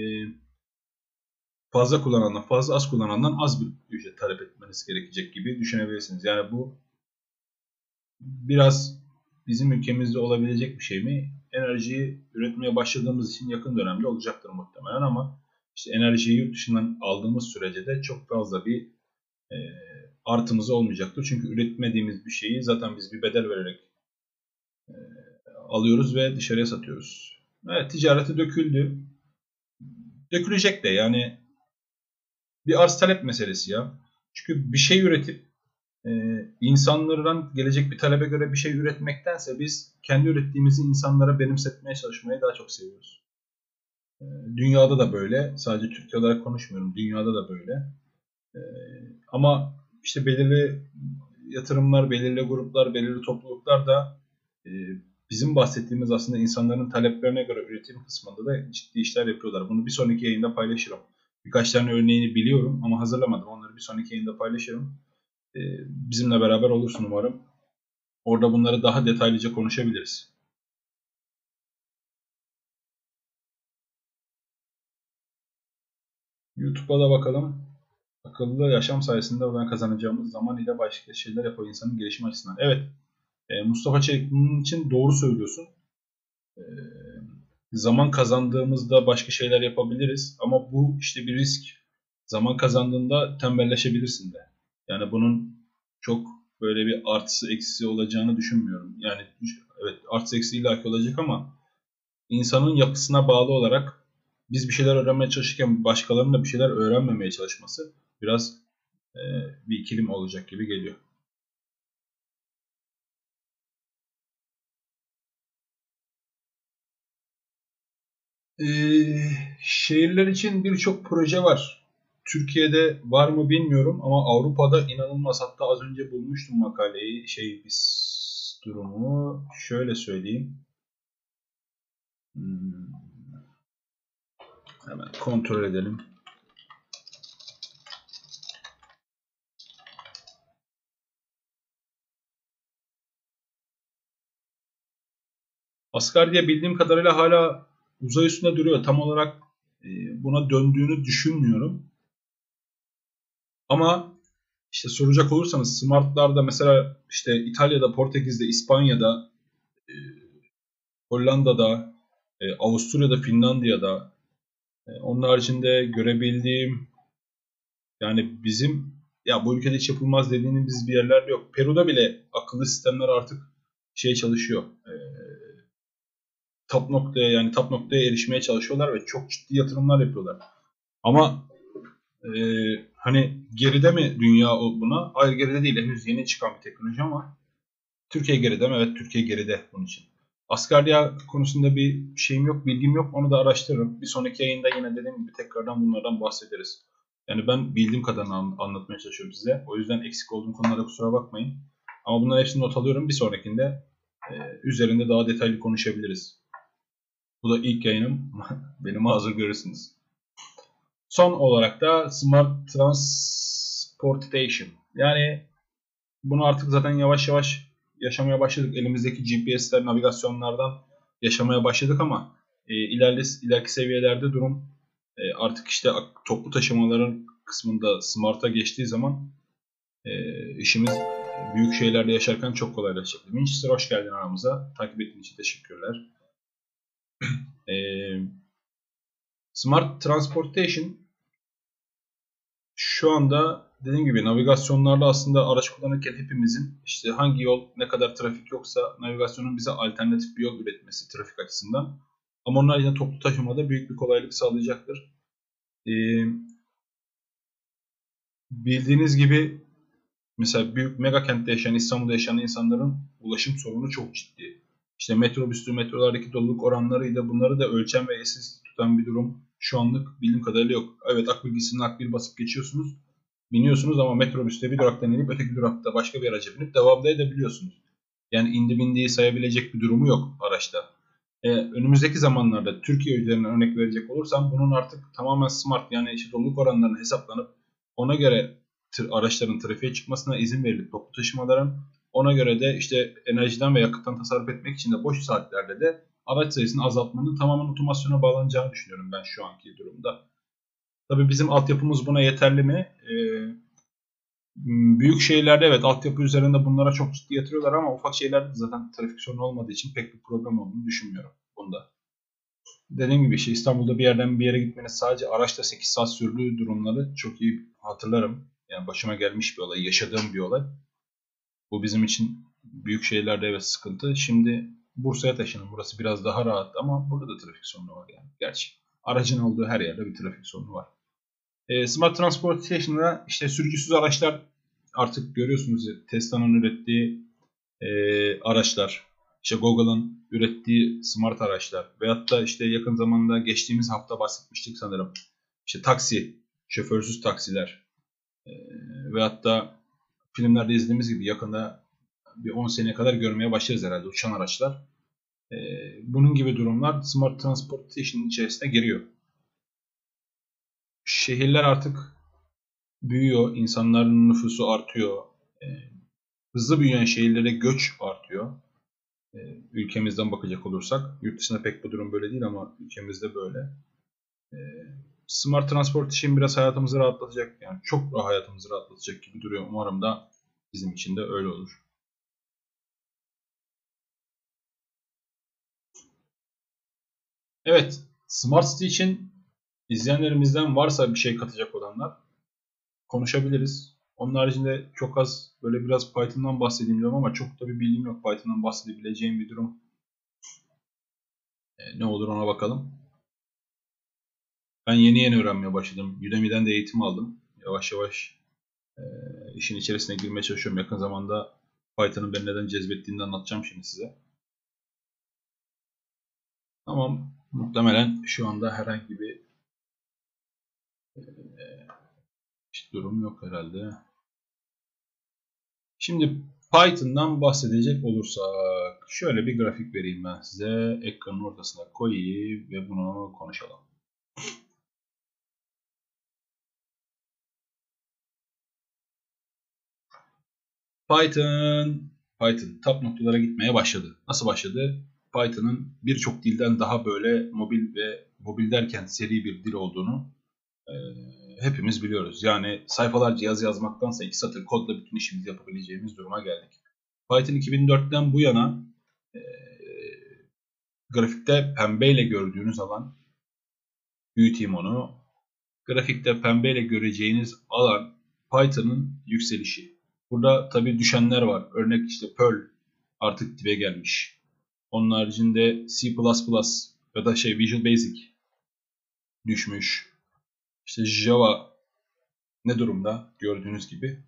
fazla kullanandan fazla, az kullanandan az bir ücret talep etmeniz gerekecek gibi düşünebilirsiniz. Yani bu biraz bizim ülkemizde olabilecek bir şey mi? Enerjiyi üretmeye başladığımız için yakın dönemde olacaktır muhtemelen ama işte enerjiyi yurt dışından aldığımız sürece de çok fazla bir e, artımız olmayacaktır. Çünkü üretmediğimiz bir şeyi zaten biz bir bedel vererek e, alıyoruz ve dışarıya satıyoruz. Evet ticareti döküldü. Dökülecek de yani bir arz talep meselesi ya. Çünkü bir şey üretip e, insanlardan gelecek bir talebe göre bir şey üretmektense biz kendi ürettiğimizi insanlara benimsetmeye çalışmayı daha çok seviyoruz. E, dünyada da böyle. Sadece Türkiye olarak konuşmuyorum. Dünyada da böyle. E, ama işte belirli yatırımlar, belirli gruplar, belirli topluluklar da e, bizim bahsettiğimiz aslında insanların taleplerine göre üretim kısmında da ciddi işler yapıyorlar. Bunu bir sonraki yayında paylaşırım. Birkaç tane örneğini biliyorum ama hazırlamadım. Onları bir sonraki yayında paylaşırım. Ee, bizimle beraber olursun umarım. Orada bunları daha detaylıca konuşabiliriz. YouTube'a da bakalım. Akıllı yaşam sayesinde oradan kazanacağımız zaman ile başka şeyler yapar insanın gelişim açısından. Evet. E, Mustafa Çelik bunun için doğru söylüyorsun. E, zaman kazandığımızda başka şeyler yapabiliriz. Ama bu işte bir risk. Zaman kazandığında tembelleşebilirsin de. Yani bunun çok böyle bir artısı eksisi olacağını düşünmüyorum. Yani evet artısı eksi illaki olacak ama insanın yapısına bağlı olarak biz bir şeyler öğrenmeye çalışırken başkalarının da bir şeyler öğrenmemeye çalışması biraz e, bir ikilim olacak gibi geliyor. Ee, şehirler için birçok proje var. Türkiye'de var mı bilmiyorum ama Avrupa'da inanılmaz. Hatta az önce bulmuştum makaleyi. Şey biz durumu şöyle söyleyeyim. Hmm. Hemen kontrol edelim. Asgardia bildiğim kadarıyla hala uzay üstünde duruyor. Tam olarak e, buna döndüğünü düşünmüyorum. Ama işte soracak olursanız smartlarda mesela işte İtalya'da, Portekiz'de, İspanya'da, e, Hollanda'da, e, Avusturya'da, Finlandiya'da onun haricinde görebildiğim yani bizim ya bu ülkede hiç yapılmaz dediğimiz bir yerler yok. Peru'da bile akıllı sistemler artık şey çalışıyor. E, top noktaya yani top noktaya erişmeye çalışıyorlar ve çok ciddi yatırımlar yapıyorlar. Ama e, hani geride mi dünya buna? Hayır geride değil. Henüz yeni çıkan bir teknoloji ama Türkiye geride mi? Evet Türkiye geride bunun için. Asgardia konusunda bir şeyim yok, bilgim yok. Onu da araştırırım. Bir sonraki yayında yine dediğim gibi tekrardan bunlardan bahsederiz. Yani ben bildiğim kadarını anlatmaya çalışıyorum size. O yüzden eksik olduğum konularda kusura bakmayın. Ama bunların hepsini not alıyorum. Bir sonrakinde e, üzerinde daha detaylı konuşabiliriz. Bu da ilk yayınım. [LAUGHS] Beni mazur görürsünüz. Son olarak da Smart Transportation. Yani bunu artık zaten yavaş yavaş yaşamaya başladık. Elimizdeki GPS'ler, navigasyonlardan yaşamaya başladık ama e, ilerli, ileriki seviyelerde durum e, artık işte toplu taşımaların kısmında Smart'a geçtiği zaman e, işimiz büyük şeylerde yaşarken çok kolaylaşacak. Winchester hoş geldin aramıza. Takip ettiğin için teşekkürler. [CLEARS THROAT] e, Smart Transportation şu anda dediğim gibi navigasyonlarla aslında araç kullanırken hepimizin işte hangi yol ne kadar trafik yoksa navigasyonun bize alternatif bir yol üretmesi trafik açısından. Ama onlar yine toplu taşımada büyük bir kolaylık sağlayacaktır. Ee, bildiğiniz gibi mesela büyük mega kentte yaşayan İstanbul'da yaşayan insanların ulaşım sorunu çok ciddi. İşte metrobüsü, metrolardaki doluluk oranlarıyla bunları da ölçen ve tutan bir durum şu anlık bildiğim kadarıyla yok. Evet akbil akbil basıp geçiyorsunuz. Biniyorsunuz ama metrobüste bir duraktan inip öteki durakta başka bir araca binip devam da edebiliyorsunuz. Yani indi bindiği sayabilecek bir durumu yok araçta. Ee, önümüzdeki zamanlarda Türkiye üzerinden örnek verecek olursam bunun artık tamamen smart yani işte doluluk oranlarının hesaplanıp ona göre araçların trafiğe çıkmasına izin verilip toplu taşımaların ona göre de işte enerjiden ve yakıttan tasarruf etmek için de boş saatlerde de araç sayısını azaltmanın tamamen otomasyona bağlanacağını düşünüyorum ben şu anki durumda. Tabii bizim altyapımız buna yeterli mi? Ee, büyük şehirlerde evet altyapı üzerinde bunlara çok ciddi yatırıyorlar ama ufak şehirlerde zaten trafik sorunu olmadığı için pek bir problem olduğunu düşünmüyorum bunda. Dediğim gibi işte İstanbul'da bir yerden bir yere gitmeniz sadece araçta 8 saat sürdüğü durumları çok iyi hatırlarım. Yani başıma gelmiş bir olay, yaşadığım bir olay. Bu bizim için büyük şehirlerde evet sıkıntı. Şimdi Bursa'ya taşının. Burası biraz daha rahat ama burada da trafik sorunu var yani. Gerçi aracın olduğu her yerde bir trafik sorunu var. E, Smart Transportation'da işte sürücüsüz araçlar artık görüyorsunuz Tesla'nın ürettiği e, araçlar, işte Google'ın ürettiği smart araçlar veyahut da işte yakın zamanda geçtiğimiz hafta bahsetmiştik sanırım. İşte taksi, şoförsüz taksiler e, veyahut da filmlerde izlediğimiz gibi yakında bir 10 seneye kadar görmeye başlarız herhalde uçan araçlar. E, bunun gibi durumlar Smart Transportation içerisine giriyor. Şehirler artık büyüyor, insanların nüfusu artıyor. E, hızlı büyüyen şehirlere göç artıyor. E, ülkemizden bakacak olursak. Yurt dışında pek bu durum böyle değil ama ülkemizde böyle. Smart Transportation biraz hayatımızı rahatlatacak. Yani çok hayatımızı rahatlatacak gibi duruyor. Umarım da bizim için de öyle olur. Evet, Smart City için izleyenlerimizden varsa bir şey katacak olanlar konuşabiliriz. Onun haricinde çok az böyle biraz Python'dan bahsedeyim diyorum ama çok da bir bilgim yok Python'dan bahsedebileceğim bir durum. E, ne olur ona bakalım. Ben yeni yeni öğrenmeye başladım. Udemy'den de eğitim aldım. Yavaş yavaş e, işin içerisine girmeye çalışıyorum. Yakın zamanda Python'ın beni neden cezbettiğini anlatacağım şimdi size. Tamam. Muhtemelen şu anda herhangi bir işte durum yok herhalde. Şimdi Python'dan bahsedecek olursak şöyle bir grafik vereyim ben size. Ekranın ortasına koyayım ve bunu konuşalım. Python Python top noktalara gitmeye başladı. Nasıl başladı? Python'ın birçok dilden daha böyle mobil ve mobil derken seri bir dil olduğunu e, hepimiz biliyoruz. Yani sayfalarca yazı yazmaktansa iki satır kodla bütün işimizi yapabileceğimiz duruma geldik. Python 2004'ten bu yana e, grafikte pembeyle gördüğünüz alan büyüteyim onu. Grafikte pembeyle göreceğiniz alan Python'ın yükselişi. Burada tabi düşenler var. Örnek işte Perl artık dibe gelmiş. Onun haricinde C++ ya da şey Visual Basic düşmüş. İşte Java ne durumda gördüğünüz gibi.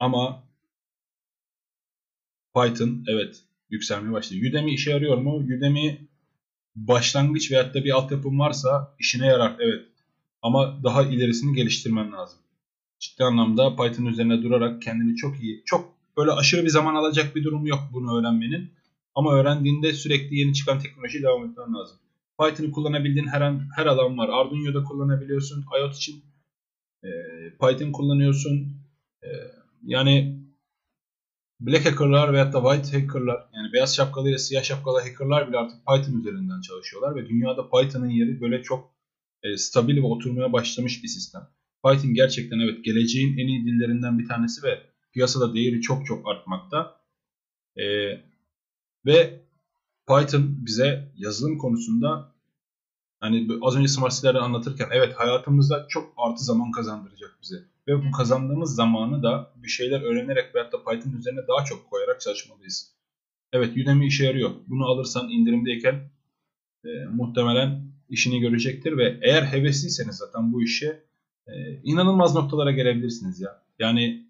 Ama Python evet yükselmeye başladı. Udemy işe yarıyor mu? Udemy başlangıç veyahut da bir altyapım varsa işine yarar evet. Ama daha ilerisini geliştirmen lazım. Ciddi anlamda Python üzerine durarak kendini çok iyi, çok böyle aşırı bir zaman alacak bir durum yok bunu öğrenmenin. Ama öğrendiğinde sürekli yeni çıkan teknoloji devam etmen lazım. Python'ı kullanabildiğin her, an, her alan var. Arduino'da kullanabiliyorsun. IoT için e, Python kullanıyorsun. E, yani Black hackerlar veyahut da white hackerlar yani beyaz şapkalı ile siyah şapkalı hackerlar bile artık Python üzerinden çalışıyorlar ve dünyada Python'ın yeri böyle çok e, stabil ve oturmaya başlamış bir sistem. Python gerçekten evet geleceğin en iyi dillerinden bir tanesi ve piyasada değeri çok çok artmakta. E, ve Python bize yazılım konusunda hani az önce Smart City'leri anlatırken evet hayatımızda çok artı zaman kazandıracak bize. Ve bu kazandığımız zamanı da bir şeyler öğrenerek veyahut da Python üzerine daha çok koyarak çalışmalıyız. Evet Udemy işe yarıyor. Bunu alırsan indirimdeyken e, muhtemelen işini görecektir ve eğer hevesliyseniz zaten bu işe e, inanılmaz noktalara gelebilirsiniz ya. Yani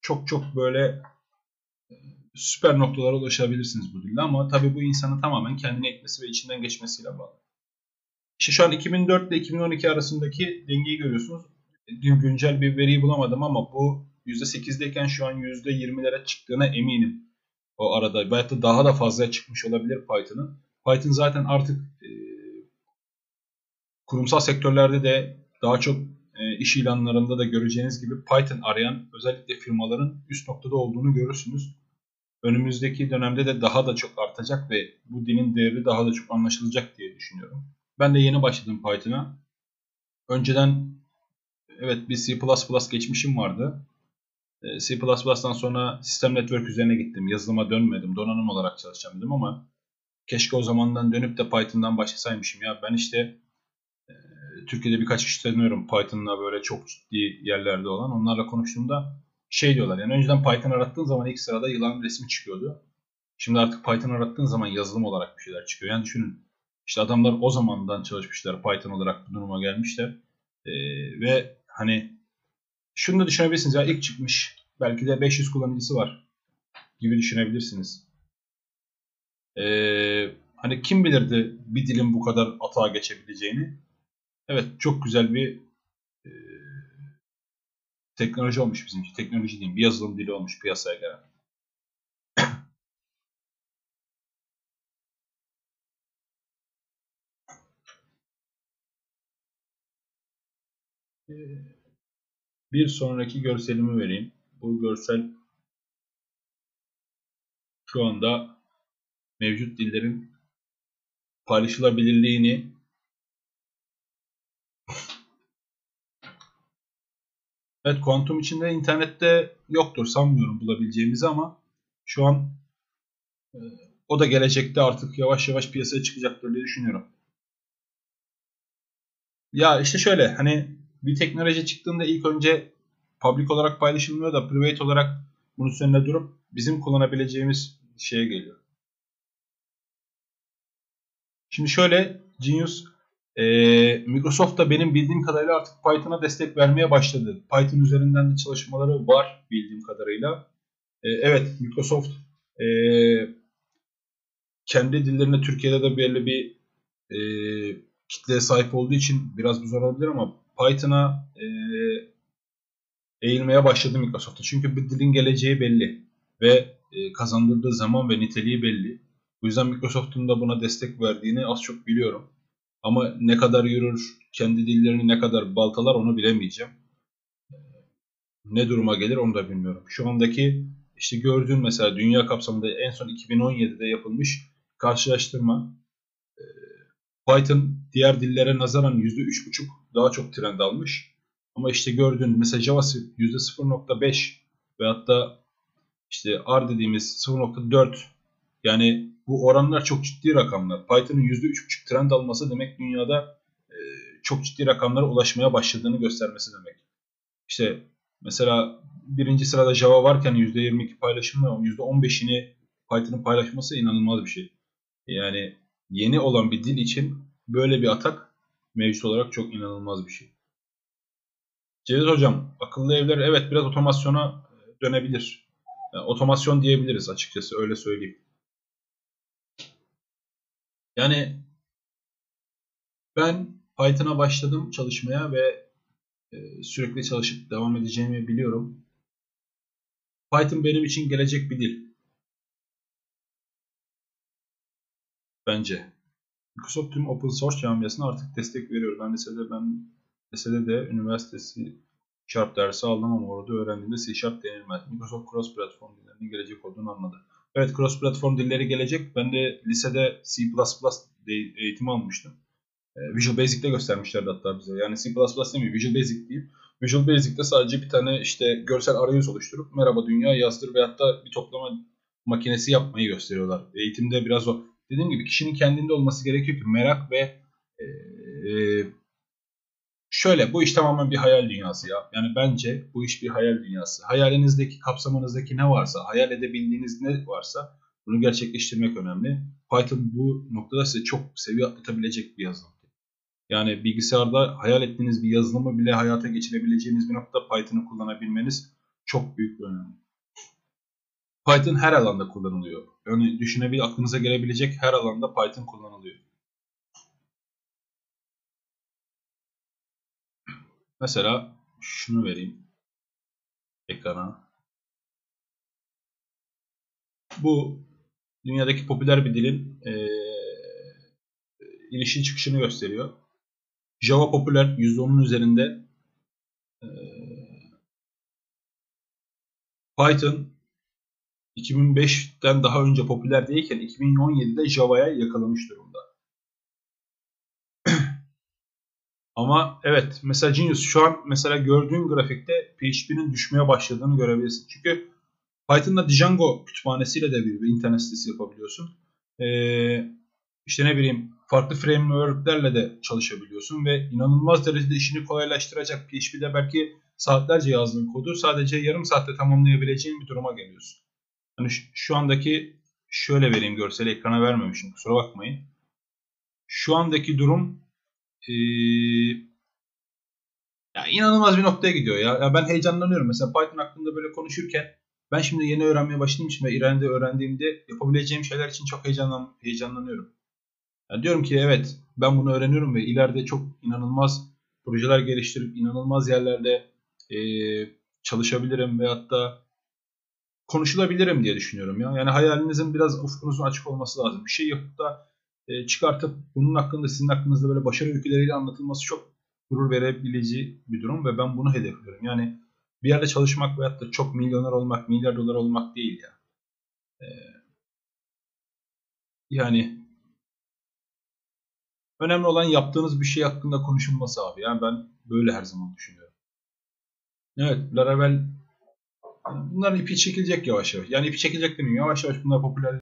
çok çok böyle süper noktalara ulaşabilirsiniz bu dille ama tabii bu insanın tamamen kendine etmesi ve içinden geçmesiyle bağlı. İşte şu an 2004 ile 2012 arasındaki dengeyi görüyorsunuz. Güncel bir veriyi bulamadım ama bu %8'deyken şu an %20'lere çıktığına eminim. o arada. Belki de daha da fazla çıkmış olabilir Python'ın. Python zaten artık e, kurumsal sektörlerde de daha çok e, iş ilanlarında da göreceğiniz gibi Python arayan özellikle firmaların üst noktada olduğunu görürsünüz. Önümüzdeki dönemde de daha da çok artacak ve bu dilin değeri daha da çok anlaşılacak diye düşünüyorum. Ben de yeni başladım Python'a. Önceden evet bir C++ geçmişim vardı. E, C++'dan sonra sistem network üzerine gittim. Yazılıma dönmedim. Donanım olarak çalışacağım dedim ama keşke o zamandan dönüp de Python'dan başlasaymışım ya. Ben işte Türkiye'de birkaç kişi tanıyorum Python'la böyle çok ciddi yerlerde olan. Onlarla konuştuğumda şey diyorlar yani önceden Python arattığın zaman ilk sırada yılan resmi çıkıyordu. Şimdi artık Python arattığın zaman yazılım olarak bir şeyler çıkıyor. Yani düşünün işte adamlar o zamandan çalışmışlar Python olarak bu duruma gelmişler. Ee, ve hani şunu da düşünebilirsiniz ya ilk çıkmış belki de 500 kullanıcısı var gibi düşünebilirsiniz. Ee, hani kim bilirdi bir dilin bu kadar atağa geçebileceğini. Evet çok güzel bir e, teknoloji olmuş bizim için. Teknoloji değil bir yazılım dili olmuş piyasaya gelen. [CLEARS THROAT] Bir sonraki görselimi vereyim. Bu görsel şu anda mevcut dillerin paylaşılabilirliğini Evet kuantum içinde internette yoktur sanmıyorum bulabileceğimizi ama şu an e, o da gelecekte artık yavaş yavaş piyasaya çıkacaktır diye düşünüyorum. Ya işte şöyle hani bir teknoloji çıktığında ilk önce public olarak paylaşılmıyor da private olarak bunun üzerine durup bizim kullanabileceğimiz şeye geliyor. Şimdi şöyle Genius ee, Microsoft da benim bildiğim kadarıyla artık Python'a destek vermeye başladı. Python üzerinden de çalışmaları var bildiğim kadarıyla. Ee, evet Microsoft e, kendi dillerine Türkiye'de de belli bir e, kitleye sahip olduğu için biraz zor olabilir ama Python'a e, eğilmeye başladı Microsoft'ta. Çünkü bir dilin geleceği belli ve e, kazandırdığı zaman ve niteliği belli. Bu yüzden Microsoft'un da buna destek verdiğini az çok biliyorum. Ama ne kadar yürür, kendi dillerini ne kadar baltalar onu bilemeyeceğim. Ne duruma gelir onu da bilmiyorum. Şu andaki işte gördüğün mesela dünya kapsamında en son 2017'de yapılmış karşılaştırma e, Python diğer dillere nazaran %3,5 daha çok trend almış. Ama işte gördüğün mesela JavaScript %0.5 ve hatta işte R dediğimiz 0.4 yani bu oranlar çok ciddi rakamlar. Python'ın %3,5 trend alması demek dünyada e, çok ciddi rakamlara ulaşmaya başladığını göstermesi demek. İşte mesela birinci sırada Java varken %22 paylaşımı %15'ini Python'ın paylaşması inanılmaz bir şey. Yani yeni olan bir dil için böyle bir atak mevcut olarak çok inanılmaz bir şey. Cevdet Hocam, akıllı evler evet biraz otomasyona dönebilir. Yani otomasyon diyebiliriz açıkçası öyle söyleyeyim. Yani ben Python'a başladım çalışmaya ve e, sürekli çalışıp devam edeceğimi biliyorum. Python benim için gelecek bir dil. Bence. Microsoft tüm open source camiasına artık destek veriyor. Ben lisede ben lisede de üniversitesi Sharp dersi aldım ama orada öğrendiğimde C Sharp denilmez. Microsoft cross platform dillerinin gelecek olduğunu anladı. Evet cross platform dilleri gelecek. Ben de lisede C++ eğitimi almıştım. Ee, Visual Basic'te göstermişlerdi hatta bize. Yani C++ değil Visual Basic değil. Visual Basic'te sadece bir tane işte görsel arayüz oluşturup merhaba dünya yazdır ve hatta bir toplama makinesi yapmayı gösteriyorlar. Eğitimde biraz o. Dediğim gibi kişinin kendinde olması gerekiyor ki merak ve e, Şöyle bu iş tamamen bir hayal dünyası ya. Yani bence bu iş bir hayal dünyası. Hayalinizdeki, kapsamınızdaki ne varsa, hayal edebildiğiniz ne varsa bunu gerçekleştirmek önemli. Python bu noktada size çok seviye atlatabilecek bir yazılım. Yani bilgisayarda hayal ettiğiniz bir yazılımı bile hayata geçirebileceğiniz bir noktada Python'ı kullanabilmeniz çok büyük bir önemli. Python her alanda kullanılıyor. Yani düşünebil, aklınıza gelebilecek her alanda Python kullanılıyor. Mesela şunu vereyim ekrana. bu dünyadaki popüler bir dilin e, inişin çıkışını gösteriyor. Java popüler %10'un üzerinde. E, Python 2005'ten daha önce popüler değilken 2017'de Java'ya yakalamış durumda. Ama evet mesela Genius şu an mesela gördüğün grafikte PHP'nin düşmeye başladığını görebilirsin. Çünkü Python'da Django kütüphanesiyle de bir, bir internet sitesi yapabiliyorsun. Ee, işte ne bileyim farklı frameworklerle de çalışabiliyorsun ve inanılmaz derecede işini kolaylaştıracak PHP'de belki saatlerce yazdığın kodu sadece yarım saatte tamamlayabileceğin bir duruma geliyorsun. Hani şu andaki şöyle vereyim görseli ekrana vermemişim kusura bakmayın. Şu andaki durum ee, ya inanılmaz bir noktaya gidiyor ya. ya. Ben heyecanlanıyorum. Mesela Python hakkında böyle konuşurken ben şimdi yeni öğrenmeye başladığım için ve İran'da öğrendiğimde yapabileceğim şeyler için çok heyecanlan heyecanlanıyorum. Yani diyorum ki evet ben bunu öğreniyorum ve ileride çok inanılmaz projeler geliştirip inanılmaz yerlerde e, çalışabilirim ve hatta konuşulabilirim diye düşünüyorum ya. Yani hayalinizin biraz ufkunuzun açık olması lazım. Bir şey yapıp da e, çıkartıp bunun hakkında sizin hakkınızda böyle başarı öyküleriyle anlatılması çok gurur verebileceği bir durum ve ben bunu hedefliyorum. Yani bir yerde çalışmak veyahut da çok milyoner olmak, milyar dolar olmak değil ya. Ee, yani önemli olan yaptığınız bir şey hakkında konuşulması abi. Yani ben böyle her zaman düşünüyorum. Evet, Laravel bunların ipi çekilecek yavaş yavaş. Yani ipi çekilecek demeyeyim. Yavaş yavaş bunlar popüler